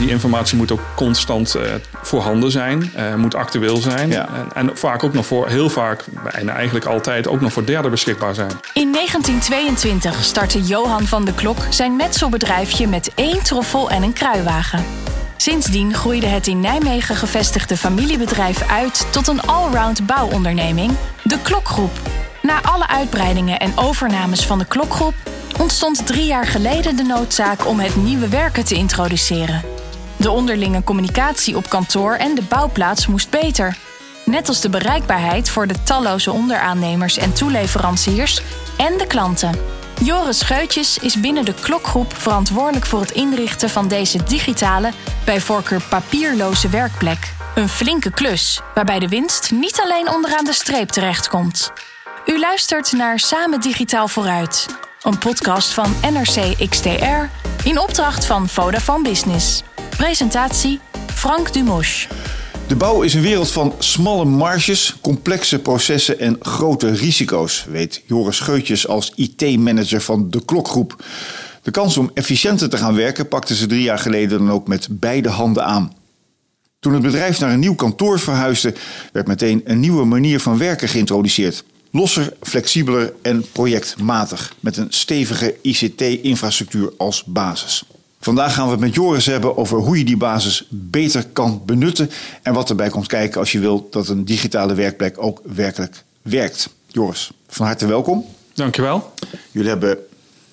Die informatie moet ook constant uh, voorhanden zijn, uh, moet actueel zijn. Ja. En, en vaak ook nog voor, heel vaak, bijna eigenlijk altijd, ook nog voor derden beschikbaar zijn. In 1922 startte Johan van de Klok zijn metselbedrijfje met één troffel en een kruiwagen. Sindsdien groeide het in Nijmegen gevestigde familiebedrijf uit tot een allround bouwonderneming, de Klokgroep. Na alle uitbreidingen en overnames van de Klokgroep ontstond drie jaar geleden de noodzaak om het nieuwe werken te introduceren. De onderlinge communicatie op kantoor en de bouwplaats moest beter. Net als de bereikbaarheid voor de talloze onderaannemers en toeleveranciers en de klanten. Joris Scheutjes is binnen de klokgroep verantwoordelijk voor het inrichten van deze digitale, bij voorkeur papierloze werkplek. Een flinke klus, waarbij de winst niet alleen onderaan de streep terechtkomt. U luistert naar Samen Digitaal Vooruit, een podcast van NRC XTR in opdracht van Vodafone Business. Presentatie Frank Dumos. De bouw is een wereld van smalle marges, complexe processen en grote risico's, weet Joris Scheutjes als IT-manager van de Klokgroep. De kans om efficiënter te gaan werken pakten ze drie jaar geleden dan ook met beide handen aan. Toen het bedrijf naar een nieuw kantoor verhuisde, werd meteen een nieuwe manier van werken geïntroduceerd. Losser, flexibeler en projectmatig, met een stevige ICT-infrastructuur als basis. Vandaag gaan we het met Joris hebben over hoe je die basis beter kan benutten en wat erbij komt kijken als je wilt dat een digitale werkplek ook werkelijk werkt. Joris, van harte welkom. Dankjewel. Jullie hebben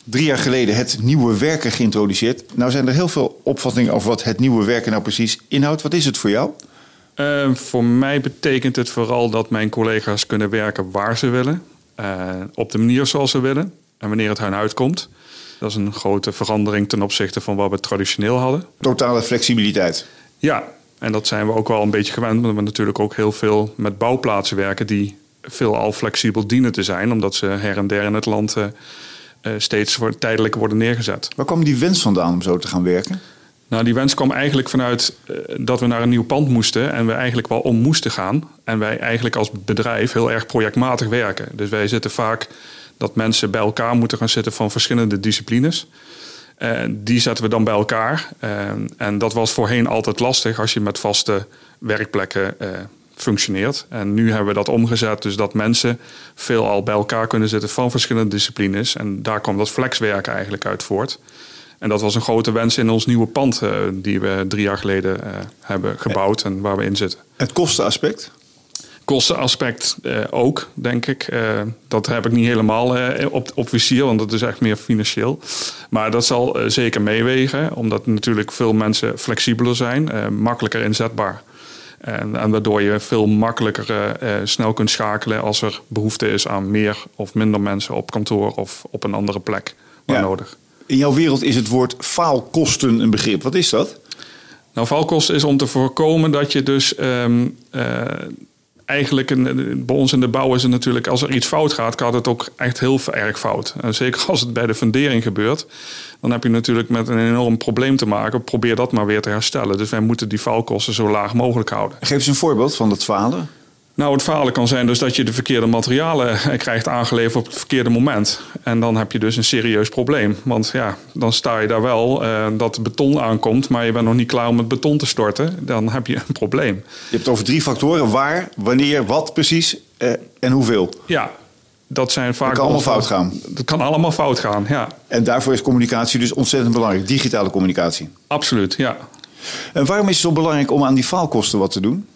drie jaar geleden het nieuwe werken geïntroduceerd. Nou zijn er heel veel opvattingen over wat het nieuwe werken nou precies inhoudt. Wat is het voor jou? Uh, voor mij betekent het vooral dat mijn collega's kunnen werken waar ze willen, uh, op de manier zoals ze willen en wanneer het hun uitkomt. Dat is een grote verandering ten opzichte van wat we traditioneel hadden. Totale flexibiliteit. Ja, en dat zijn we ook wel een beetje gewend, omdat we natuurlijk ook heel veel met bouwplaatsen werken die veelal flexibel dienen te zijn, omdat ze her en der in het land uh, steeds voor tijdelijk worden neergezet. Waar kwam die wens vandaan om zo te gaan werken? Nou, die wens kwam eigenlijk vanuit uh, dat we naar een nieuw pand moesten en we eigenlijk wel om moesten gaan. En wij eigenlijk als bedrijf heel erg projectmatig werken. Dus wij zitten vaak dat mensen bij elkaar moeten gaan zitten van verschillende disciplines. Uh, die zetten we dan bij elkaar. Uh, en dat was voorheen altijd lastig als je met vaste werkplekken uh, functioneert. En nu hebben we dat omgezet, dus dat mensen veelal bij elkaar kunnen zitten van verschillende disciplines. En daar kwam dat flexwerken eigenlijk uit voort. En dat was een grote wens in ons nieuwe pand die we drie jaar geleden hebben gebouwd en waar we in zitten. Het kostenaspect? Kostenaspect uh, ook, denk ik. dat heb ik niet helemaal op, op vizier, want dat is echt meer financieel. Maar dat zal zeker meewegen, omdat natuurlijk veel mensen flexibeler zijn, makkelijker inzetbaar. En, en, waardoor je veel makkelijker snel kunt schakelen als er behoefte is aan meer of minder mensen op kantoor of op een andere plek waar ja. nodig. In jouw wereld is het woord faalkosten een begrip. Wat is dat? Nou, faalkosten is om te voorkomen dat je dus um, uh, eigenlijk een, bij ons in de bouw is het natuurlijk als er iets fout gaat, gaat het ook echt heel erg fout. En zeker als het bij de fundering gebeurt, dan heb je natuurlijk met een enorm probleem te maken. Probeer dat maar weer te herstellen. Dus wij moeten die faalkosten zo laag mogelijk houden. Geef eens een voorbeeld van dat falen. Nou, het falen kan zijn dus dat je de verkeerde materialen krijgt aangeleverd op het verkeerde moment. En dan heb je dus een serieus probleem. Want ja, dan sta je daar wel uh, dat beton aankomt, maar je bent nog niet klaar om het beton te storten. Dan heb je een probleem. Je hebt het over drie factoren. Waar, wanneer, wat precies uh, en hoeveel. Ja, dat zijn vaak... Dat kan allemaal fout gaan. Dat kan allemaal fout gaan, ja. En daarvoor is communicatie dus ontzettend belangrijk. Digitale communicatie. Absoluut, ja. En waarom is het zo belangrijk om aan die faalkosten wat te doen?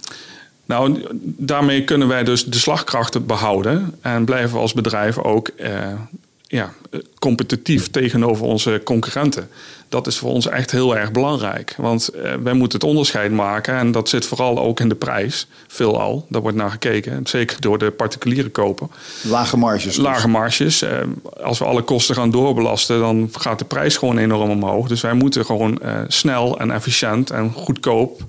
Nou, daarmee kunnen wij dus de slagkrachten behouden en blijven we als bedrijf ook eh, ja, competitief tegenover onze concurrenten. Dat is voor ons echt heel erg belangrijk. Want eh, wij moeten het onderscheid maken en dat zit vooral ook in de prijs. Veelal, daar wordt naar gekeken. Zeker door de particuliere koper. Lage marges. Dus. Lage marges. Eh, als we alle kosten gaan doorbelasten, dan gaat de prijs gewoon enorm omhoog. Dus wij moeten gewoon uh, snel en efficiënt en goedkoop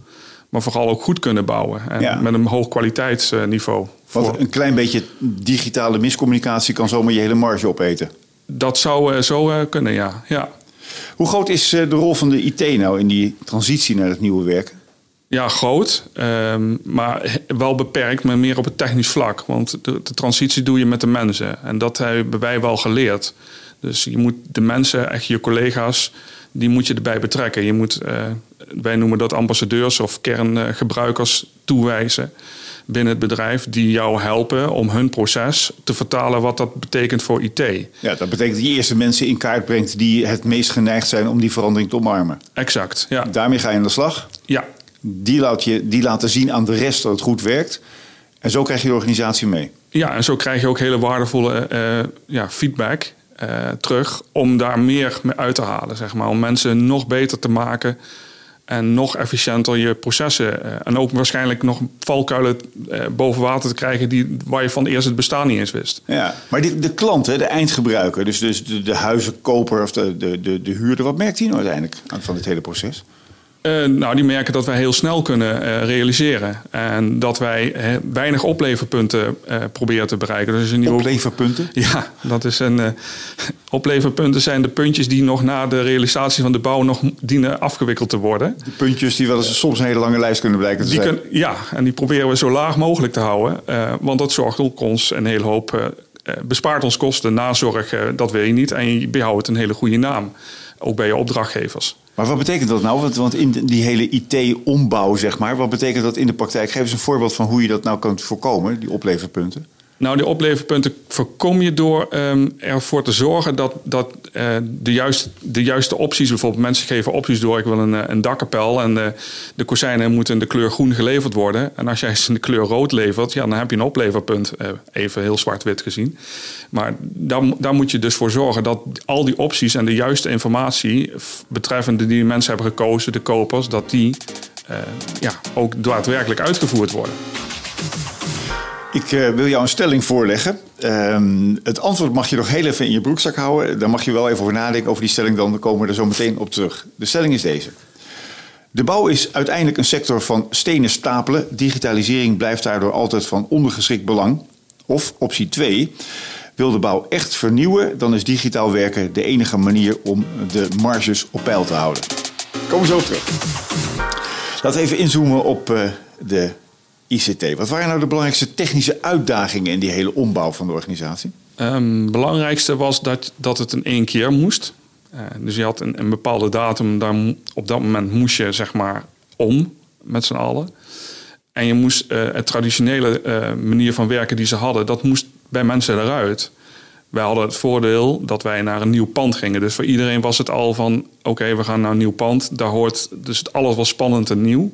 maar vooral ook goed kunnen bouwen. En ja. met een hoog kwaliteitsniveau. Want een klein beetje digitale miscommunicatie kan zomaar je hele marge opeten. Dat zou uh, zo uh, kunnen, ja. ja. Hoe groot is uh, de rol van de IT nou in die transitie naar het nieuwe werken? Ja, groot. Um, maar wel beperkt, maar meer op het technisch vlak. Want de, de transitie doe je met de mensen. En dat hebben wij wel geleerd. Dus je moet de mensen, echt je collega's, die moet je erbij betrekken. Je moet, wij noemen dat ambassadeurs of kerngebruikers toewijzen binnen het bedrijf die jou helpen om hun proces te vertalen wat dat betekent voor IT. Ja, dat betekent dat je eerste mensen in kaart brengt die het meest geneigd zijn om die verandering te omarmen. Exact, ja. Daarmee ga je aan de slag. Ja. Die, laat je, die laten zien aan de rest dat het goed werkt. En zo krijg je de organisatie mee. Ja, en zo krijg je ook hele waardevolle uh, ja, feedback uh, terug om daar meer mee uit te halen, zeg maar. Om mensen nog beter te maken en nog efficiënter je processen. Uh, en ook waarschijnlijk nog valkuilen boven water te krijgen die, waar je van eerst het bestaan niet eens wist. Ja, maar de, de klant, hè, de eindgebruiker, dus, dus de, de huizenkoper of de, de, de, de huurder, wat merkt hij nou uiteindelijk van dit hele proces? Uh, nou, die merken dat wij heel snel kunnen uh, realiseren. En dat wij weinig opleverpunten proberen te bereiken. Dus een nieuwe... Opleverpunten? Ja, dat is een. opleverpunten zijn de puntjes die nog na de realisatie van de bouw nog dienen afgewikkeld te worden. De puntjes die wel eens soms een hele lange lijst kunnen blijken te die zijn. ja, en die proberen we zo laag mogelijk te houden. want dat zorgt ook ons een hele hoop. bespaart ons kosten, nazorg, dat wil je niet. En je behoudt een hele goede naam. Ook bij je opdrachtgevers. Maar wat betekent dat nou? Want, want in die hele IT-ombouw, zeg maar, wat betekent dat in de praktijk? Geef eens een voorbeeld van hoe je dat nou kunt voorkomen, die opleverpunten. Nou, die opleverpunten voorkom je door um, ervoor te zorgen dat, dat uh, de, juiste, de juiste opties, bijvoorbeeld mensen geven opties door, ik wil een, eh, een dakkapel en de, de kozijnen moeten in de kleur groen geleverd worden. En als jij ze in de kleur rood levert, ja, dan heb je een opleverpunt, even heel zwart-wit gezien. Maar daar, daar moet je dus voor zorgen dat al die opties en de juiste informatie betreffende die mensen hebben gekozen, de kopers, dat die ja, ook daadwerkelijk uitgevoerd worden. Ik uh, wil jou een stelling voorleggen. Uh, het antwoord mag je nog heel even in je broekzak houden. Daar mag je wel even over nadenken over die stelling, dan komen we er zo meteen op terug. De stelling is deze. De bouw is uiteindelijk een sector van stenen stapelen. Digitalisering blijft daardoor altijd van ondergeschikt belang. Of optie 2. Wil de bouw echt vernieuwen, dan is digitaal werken de enige manier om de marges op peil te houden. Komen we zo terug. Laten we even inzoomen op uh, de ICT. Wat waren nou de belangrijkste technische uitdagingen in die hele ombouw van de organisatie? Het belangrijkste was dat, dat het in één keer moest. Uh, dus je had een, een bepaalde datum, daar, op dat moment moest je zeg maar om met z'n allen. En je moest uh, het traditionele uh, manier van werken die ze hadden, dat moest bij mensen eruit. Wij hadden het voordeel dat wij naar een nieuw pand gingen. Dus voor iedereen was het al van: oké, we gaan naar een nieuw pand. Daar hoort, dus alles was spannend en nieuw.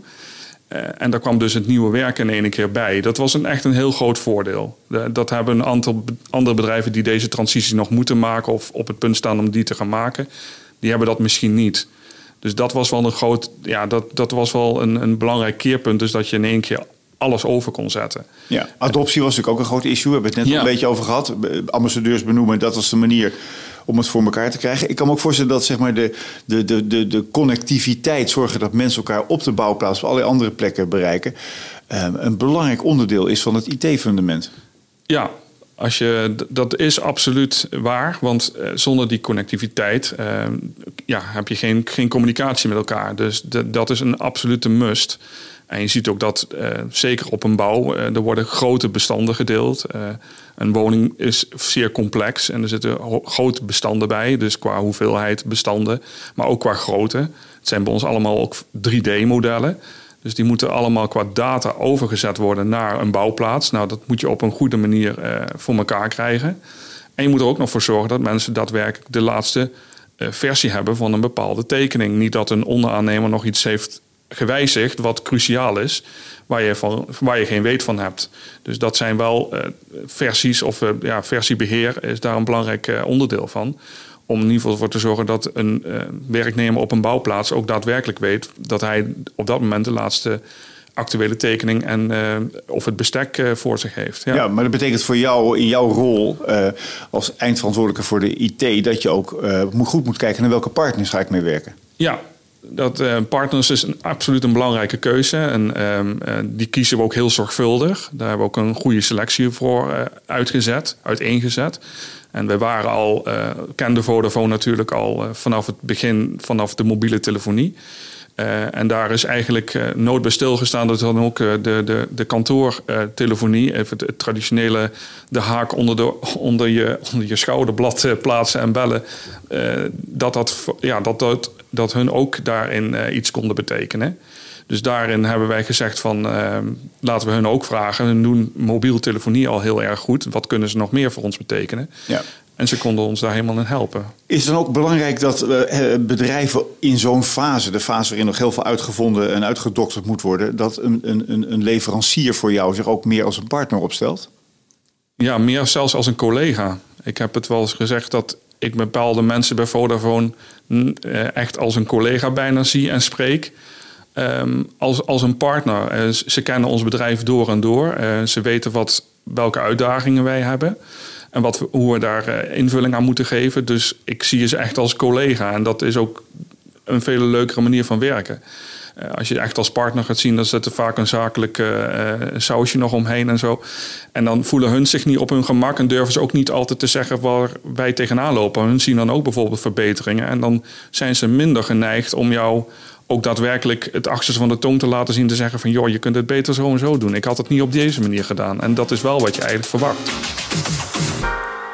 Uh, en daar kwam dus het nieuwe werk in één keer bij. Dat was een, echt een heel groot voordeel. De, dat hebben een aantal andere bedrijven die deze transitie nog moeten maken of op het punt staan om die te gaan maken, die hebben dat misschien niet. Dus dat was wel een groot, ja, dat, dat was wel een, een belangrijk keerpunt. Dus dat je in één keer alles over kon zetten. Ja, adoptie was natuurlijk ook een groot issue. We hebben het net ja. een beetje over gehad. Ambassadeurs benoemen, dat was de manier om het voor elkaar te krijgen. Ik kan me ook voorstellen dat zeg maar, de, de, de, de, de connectiviteit, zorgen dat mensen elkaar op de bouwplaats, op allerlei andere plekken bereiken, um, een belangrijk onderdeel is van het IT-fundament. Ja, als je, dat is absoluut waar, want uh, zonder die connectiviteit uh, ja, heb je geen, geen communicatie met elkaar. Dus dat is een absolute must. En je ziet ook dat, uh, zeker op een bouw, uh, er worden grote bestanden gedeeld. Uh, een woning is zeer complex en er zitten grote bestanden bij. Dus qua hoeveelheid bestanden, maar ook qua grootte. Het zijn bij ons allemaal ook 3D-modellen. Dus die moeten allemaal qua data overgezet worden naar een bouwplaats. Nou, dat moet je op een goede manier voor elkaar krijgen. En je moet er ook nog voor zorgen dat mensen daadwerkelijk de laatste versie hebben van een bepaalde tekening. Niet dat een onderaannemer nog iets heeft gewijzigd wat cruciaal is, waar je, van, waar je geen weet van hebt. Dus dat zijn wel uh, versies of uh, ja, versiebeheer is daar een belangrijk uh, onderdeel van. Om in ieder geval voor te zorgen dat een werknemer op een bouwplaats ook daadwerkelijk weet dat hij op dat moment de laatste actuele tekening en of het bestek voor zich heeft. Ja. ja. maar dat betekent voor jou in jouw rol als eindverantwoordelijke voor de IT dat je ook goed moet kijken naar welke partners ga ik mee werken. Ja, dat uh, partners is een, absoluut een belangrijke keuze. En um, uh, die kiezen we ook heel zorgvuldig. Daar hebben we ook een goede selectie voor uh, uitgezet, uiteengezet. En we waren al, kende Vodafone natuurlijk al vanaf het begin, vanaf de mobiele telefonie. Uh, en daar is eigenlijk uh, nooit bij stilgestaan dat dan ook uh, de, de, kantoortelefonie, even het traditionele, de haak onder, de, onder, je, onder je schouderblad plaatsen en bellen, dat, dat, ja, dat, dat, dat hun ook daarin iets konden betekenen. Dus daarin hebben wij gezegd van laten we hun ook vragen. Hun doen mobiel telefonie al heel erg goed. Wat kunnen ze nog meer voor ons betekenen? Ja. En ze konden ons daar helemaal in helpen. Is het dan ook belangrijk dat uh, bedrijven in zo'n fase, de fase waarin nog heel veel uitgevonden en uitgedokterd moet worden, dat een, een, een leverancier voor jou zich ook meer als een partner opstelt? Ja, meer zelfs als een collega. Ik heb het wel eens gezegd dat ik bepaalde mensen bij Vodafone uh, echt als een collega bijna zie en spreek. Um, als, als een partner. ze kennen ons bedrijf door en door. ze weten wat, welke uitdagingen wij hebben. En wat hoe we daar eh, invulling aan moeten geven. Dus ik zie ze echt als collega. En dat is ook een veel leukere manier van werken. Uh, als je echt als partner gaat zien, dan zit er vaak een zakelijk uh, sausje nog omheen en zo. En dan voelen hun zich niet op hun gemak en durven ze ook niet altijd te zeggen waar wij tegenaan lopen. Hun zien dan ook bijvoorbeeld verbeteringen. En dan zijn ze minder geneigd om jou ook daadwerkelijk het achterste van de tong te laten zien. Te zeggen van joh, je kunt het beter zo en zo doen. Ik had het niet op deze manier gedaan. En dat is wel wat je eigenlijk verwacht.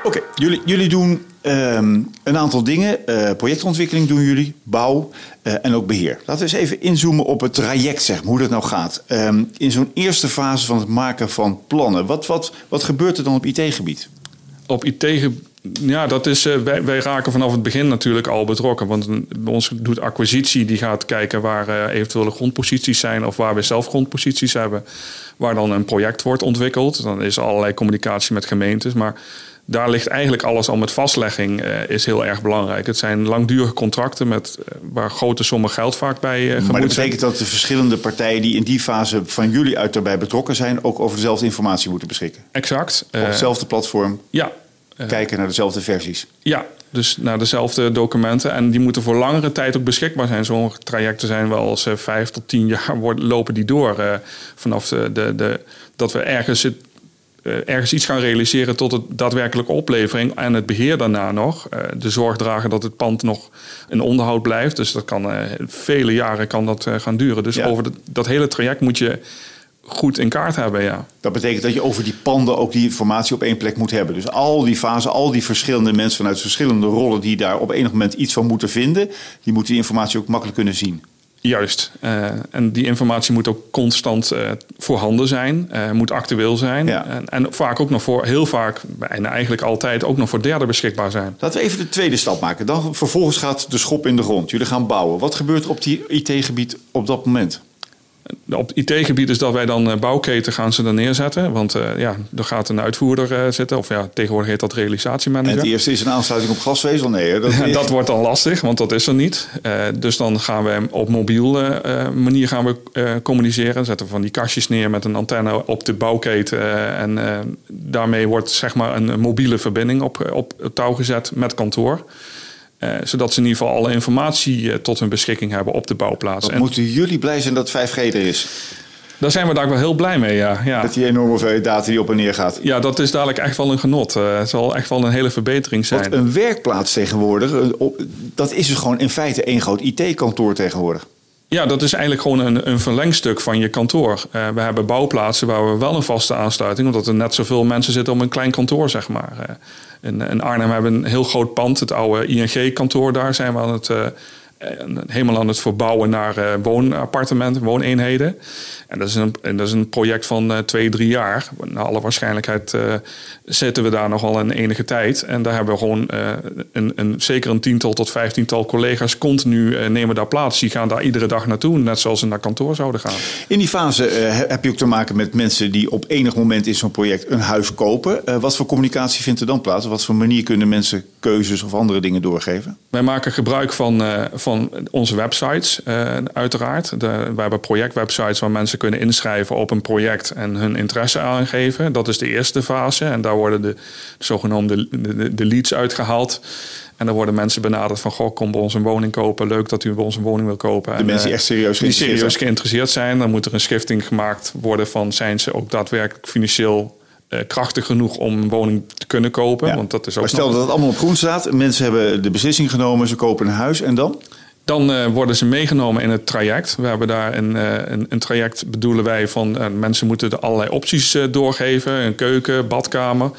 Oké, jullie, jullie doen ehm, een aantal dingen. Uh, projectontwikkeling doen jullie, bouw uh, en ook beheer. Laten we eens even inzoomen op het traject, zeg maar, hoe dat nou gaat. Um, in zo'n eerste fase van het maken van plannen, wat, wat, wat gebeurt er dan op IT-gebied? Op IT-gebied ja, dat is, uh, wij, wij, raken vanaf het begin natuurlijk al betrokken. Want bij ons doet acquisitie, die gaat kijken waar uh, eventuele grondposities zijn of waar we zelf grondposities hebben. Waar dan een project wordt ontwikkeld. Dan is er allerlei communicatie met gemeentes. Maar daar ligt eigenlijk alles al met vastlegging, uh, is heel erg belangrijk. Het zijn langdurige contracten met, waar grote sommen geld vaak bij uh, Maar dat betekent dat de verschillende partijen die in die fase van jullie uit daarbij betrokken zijn, ook over dezelfde informatie moeten beschikken? Exact. Op hetzelfde platform? Ja, kijken naar dezelfde versies. Ja, dus naar dezelfde documenten. En die moeten voor langere tijd ook beschikbaar zijn. Sommige trajecten zijn wel eens uh, vijf tot tien jaar worden, lopen die door. Uh, vanaf de, de, de, dat we ergens, het, ergens iets gaan realiseren tot het daadwerkelijke oplevering. En het beheer daarna nog. de zorg dragen dat het pand nog in onderhoud blijft. Dus dat kan vele jaren kan dat, gaan duren. Dus ja. over de, dat hele traject moet je goed in kaart hebben, ja. Dat betekent dat je over die panden ook die informatie op één plek moet hebben. Dus al die fasen, al die verschillende mensen vanuit verschillende rollen die daar op enig moment iets van moeten vinden, die moeten die informatie ook makkelijk kunnen zien. Juist. Uh, en die informatie moet ook constant uh, voorhanden zijn, uh, moet actueel zijn. Ja. En, en, vaak ook nog voor, heel vaak, en eigenlijk altijd ook nog voor derden beschikbaar zijn. Laten we even de tweede stap maken. Dan vervolgens gaat de schop in de grond. Jullie gaan bouwen. Wat gebeurt er op die IT-gebied op dat moment? Op IT-gebied is dat wij dan uh, bouwketen gaan ze dan neerzetten. Want uh, ja, er gaat een uitvoerder uh, zitten. Of ja, tegenwoordig heet dat realisatiemanager. En het eerste is een aansluiting op gasvezel? Nee, dat, is... dat wordt dan lastig, want dat is er niet. dus dan gaan we op mobiele manier gaan we communiceren. Zetten we van die kastjes neer met een antenne op de bouwketen. en daarmee wordt zeg maar een mobiele verbinding op, op touw gezet met kantoor. Uh, zodat ze in ieder geval alle informatie uh, tot hun beschikking hebben op de bouwplaats. En moeten jullie blij zijn dat 5G er is? Daar zijn we daar wel heel blij mee, ja. ja. Dat die enorme hoeveelheid data die op en neer gaat. Ja, dat is dadelijk echt wel een genot. Uh, het zal echt wel een hele verbetering zijn. Want een werkplaats tegenwoordig, dat is dus gewoon in feite één groot IT-kantoor tegenwoordig. Ja, dat is eigenlijk gewoon een, een verlengstuk van je kantoor. Uh, we hebben bouwplaatsen waar we wel een vaste aansluiting, omdat er net zoveel mensen zitten om een klein kantoor, zeg maar. Uh, in, in, Arnhem hebben een heel groot pand, het oude ING-kantoor. Daar zijn we aan het, uh, helemaal aan het verbouwen naar woonappartementen, wooneenheden. En dat is een, en dat is een project van uh, twee, drie jaar. Naar alle waarschijnlijkheid zitten we daar nogal een enige tijd. En daar hebben we gewoon een, een, zeker een tiental tot vijftiental collega's continu nemen daar plaats. Die gaan daar iedere dag naartoe, net zoals ze naar kantoor zouden gaan. In die fase heb je ook te maken met mensen die op enig moment in zo'n project een huis kopen. wat voor communicatie vindt er dan plaats? Op wat voor manier kunnen mensen keuzes of andere dingen doorgeven? Wij maken gebruik van, van onze websites, uiteraard. De, we hebben projectwebsites waar mensen kunnen inschrijven op een project en hun interesse aangeven. Dat is de eerste fase. En daar worden de, zogenoemde de, de leads uitgehaald. En dan worden mensen benaderd van, goh, kom bij ons een woning kopen. Leuk dat u bij ons een woning wil kopen. De en, mensen die echt serieus geïnteresseerd, die serieus geïnteresseerd zijn. Dan moet er een schifting gemaakt worden van, zijn ze ook daadwerkelijk financieel uh, krachtig genoeg om een woning te kunnen kopen? Ja. Want dat is ook maar stel dat het allemaal op groen staat. Mensen hebben de beslissing genomen, ze kopen een huis en dan? Dan uh, worden ze meegenomen in het traject. We hebben daar een, uh, een, traject, bedoelen wij, van uh, mensen moeten er allerlei opties doorgeven. Een keuken, badkamer.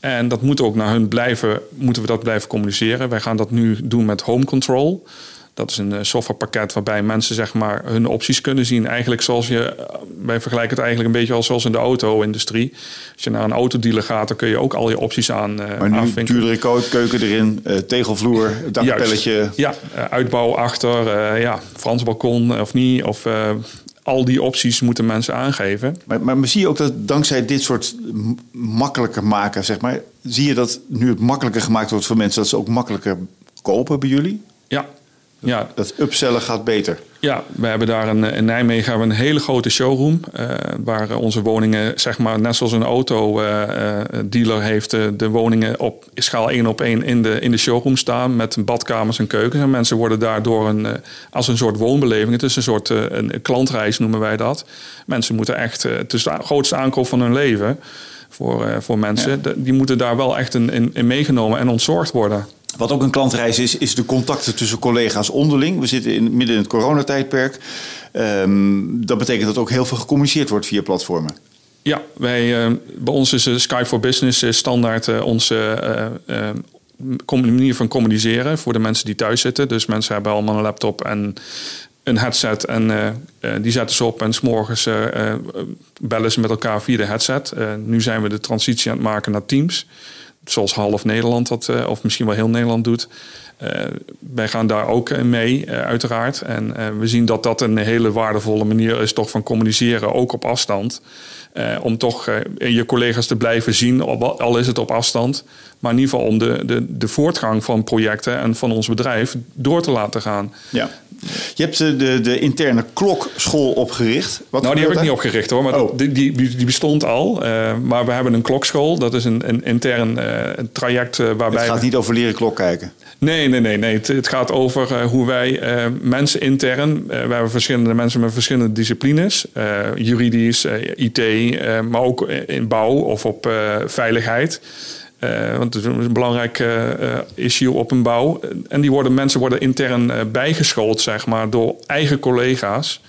En dat moet ook naar hun blijven, moeten we dat blijven communiceren. Wij gaan dat nu doen met home control. Dat is een eh, softwarepakket waarbij mensen zeg maar, hun opties kunnen zien. Eigenlijk zoals je, eh, wij vergelijken het eigenlijk een beetje als zoals in de auto-industrie. Als je naar een autodealer gaat, dan kun je ook al je opties aan uh, Maar nu duurdere keuken erin, uh, tegelvloer, dakpelletje. Ja, uitbouw achter, uh, ja, Frans balkon of niet. Of al die opties moeten mensen aangeven. Maar, maar zie je ook dat dankzij dit soort makkelijker maken, zeg maar, zie je dat nu het makkelijker gemaakt wordt voor mensen, dat ze ook makkelijker kopen bij jullie? Ja, ja. Dat upsellen gaat beter. Ja, we hebben daar een, in Nijmegen hebben we een hele grote showroom. Uh, waar onze woningen, zeg maar, net zoals een autodealer uh, heeft de woningen op schaal 1 op 1 in de, in de showroom staan. Met badkamers en keukens. En mensen worden daardoor een, als een soort woonbeleving. Het is een soort een klantreis noemen wij dat. Mensen moeten echt, het is de grootste aankoop van hun leven voor, voor mensen. Ja. Die moeten daar wel echt in, in, in meegenomen en ontzorgd worden. Wat ook een klantreis is, is de contacten tussen collega's onderling. We zitten in, midden in het coronatijdperk. Um, dat betekent dat ook heel veel gecommuniceerd wordt via platformen. Ja, wij, uh, bij ons is uh, Skype for Business standaard onze manier van communiceren voor de mensen die thuis zitten. Dus mensen hebben allemaal een laptop en een headset en die zetten ze op en s'morgens bellen ze met elkaar via de headset. nu zijn we de transitie aan het maken naar Teams zoals half Nederland dat, uh, of misschien wel heel Nederland doet. Uh, wij gaan daar ook mee, uh, uiteraard. En we zien dat dat een hele waardevolle manier is toch van communiceren, ook op afstand. om toch je collega's te blijven zien, al is het op afstand. Maar in ieder geval om de, de, de voortgang van projecten en van ons bedrijf door te laten gaan. Ja. Je hebt de, de interne klokschool opgericht. Wat nou, die heb ik niet opgericht hoor, maar oh. die, die, die, bestond al. Uh, maar we hebben een klokschool. Dat is een, een intern uh, traject uh, waarbij... Het gaat niet over leren klok kijken? Nee, nee, nee. nee. Het, het gaat over hoe wij mensen intern... we hebben verschillende mensen met verschillende disciplines. juridisch, IT, maar ook in bouw of op veiligheid... Uh, want het is een belangrijk uh, issue op een bouw. En die worden, mensen worden intern bijgeschoold, zeg maar, door eigen collega's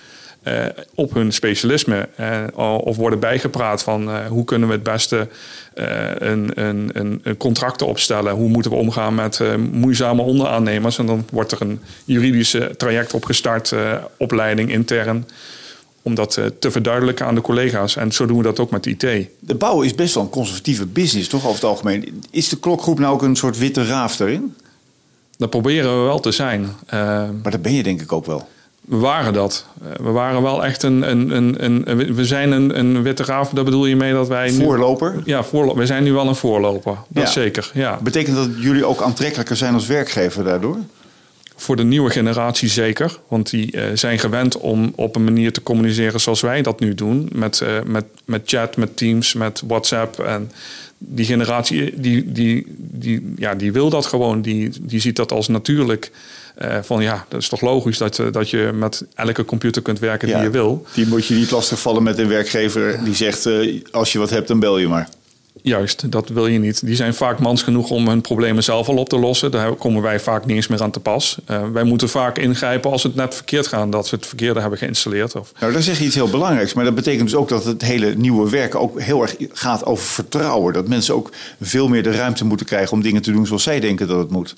op hun specialisme. of worden bijgepraat van hoe kunnen we het beste een, een, een contract opstellen. Hoe moeten we omgaan met moeizame onderaannemers. En dan wordt er een juridische traject opgestart, opleiding intern om dat eh, te verduidelijken aan de collega's. En zo doen we dat ook met IT. De bouw is best wel een conservatieve business, toch over het algemeen. Is de klokgroep nou ook een soort witte raaf daarin? Dat proberen we wel te zijn. Uh, maar dat ben je denk ik ook wel. We waren dat. Eh, we waren wel echt een. een, een, een we zijn een, een witte raaf. Daar bedoel je mee dat wij. Voorloper? Ja, voorloper. we zijn nu wel een voorloper. Dat ja. zeker. Ja. Betekent dat jullie ook aantrekkelijker zijn als werkgever daardoor? Voor de nieuwe generatie zeker. Want die uh, zijn gewend om op een manier te communiceren zoals wij dat nu doen. Met, uh, met, met chat, met Teams, met WhatsApp. En die generatie die, die, die, ja, die wil dat gewoon. Die, die ziet dat als natuurlijk. Uh, van ja, dat is toch logisch dat, dat je met elke computer kunt werken ja, die je wil. Die moet je niet lastigvallen met een werkgever die zegt: als je wat hebt, dan bel je maar. Juist, dat wil je niet. Die zijn vaak mans genoeg om hun problemen zelf al op te lossen. Daar komen wij vaak niet eens meer aan te pas. Uh, wij moeten vaak ingrijpen als het net verkeerd gaat, dat ze het verkeerde hebben geïnstalleerd. Of... Nou, daar zeg je iets heel belangrijks. Maar dat betekent dus ook dat het hele nieuwe werk ook heel erg gaat over vertrouwen. Dat mensen ook veel meer de ruimte moeten krijgen om dingen te doen zoals zij denken dat het moet.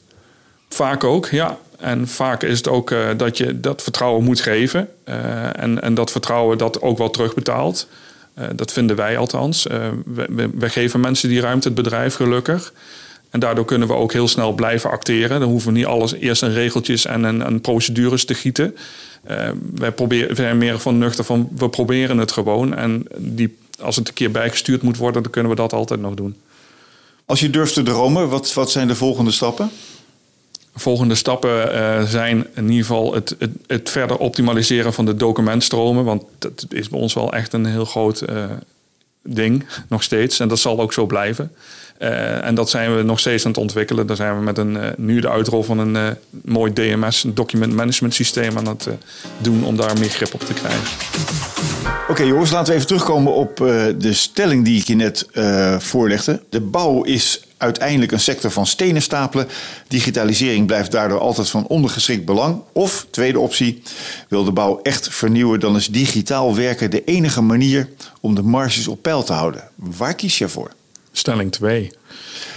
Vaak ook, ja. En vaak is het ook uh, dat je dat vertrouwen moet geven. Uh, en, en dat vertrouwen dat ook wel terugbetaalt. Uh, dat vinden wij althans. Uh, we, we, we, geven mensen die ruimte, het bedrijf gelukkig. En daardoor kunnen we ook heel snel blijven acteren. Dan hoeven we niet alles eerst in regeltjes en, en, procedures te gieten. Uh, wij, proberen, zijn meer van nuchter van we proberen het gewoon. En die, als het een keer bijgestuurd moet worden, dan kunnen we dat altijd nog doen. Als je durft te dromen, wat, wat zijn de volgende stappen? Volgende stappen uh, zijn in ieder geval het, het, het, verder optimaliseren van de documentstromen. Want dat is bij ons wel echt een heel groot uh, ding, nog steeds. En dat zal ook zo blijven. Uh, en dat zijn we nog steeds aan het ontwikkelen. Daar zijn we met een, nu de uitrol van een mooi DMS, een document management systeem, aan het doen om daar meer grip op te krijgen. Oké jongens, laten we even terugkomen op de stelling die ik je net voorlegde. De bouw is uiteindelijk een sector van stenen stapelen. Digitalisering blijft daardoor altijd van ondergeschikt belang. Of, tweede optie, wil de bouw echt vernieuwen, dan is digitaal werken de enige manier om de marges op peil te houden. Waar kies je voor? Stelling 2,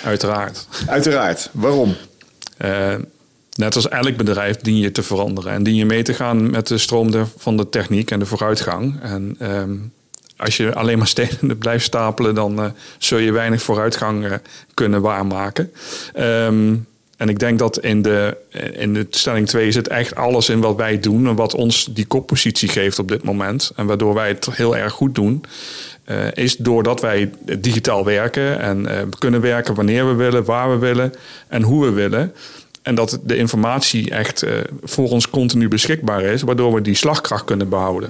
uiteraard. Uiteraard. Waarom? Uh, net als elk bedrijf dien je te veranderen en dien je mee te gaan met de stroom van de techniek en de vooruitgang. En um, als je alleen maar stenen blijft stapelen, dan uh, zul je weinig vooruitgang uh, kunnen waarmaken. Um, en ik denk dat in de, in de stelling 2 zit echt alles in wat wij doen en wat ons die koppositie geeft op dit moment. En waardoor wij het heel erg goed doen. Is doordat wij digitaal werken en kunnen werken wanneer we willen, waar we willen en hoe we willen. En dat de informatie echt voor ons continu beschikbaar is, waardoor we die slagkracht kunnen behouden.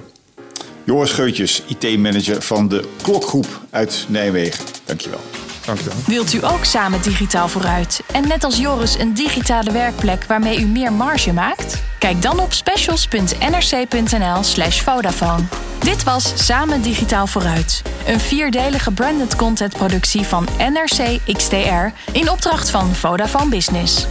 Joris Geutjes, IT-manager van de Klokgroep uit Nijmegen. Dankjewel. Dankjewel. Wilt u ook samen digitaal vooruit en net als Joris een digitale werkplek waarmee u meer marge maakt? Kijk dan op specials.nrc.nl/slash Vodafone. Dit was Samen Digitaal Vooruit. Een vierdelige branded content productie van NRC XTR in opdracht van Vodafone Business.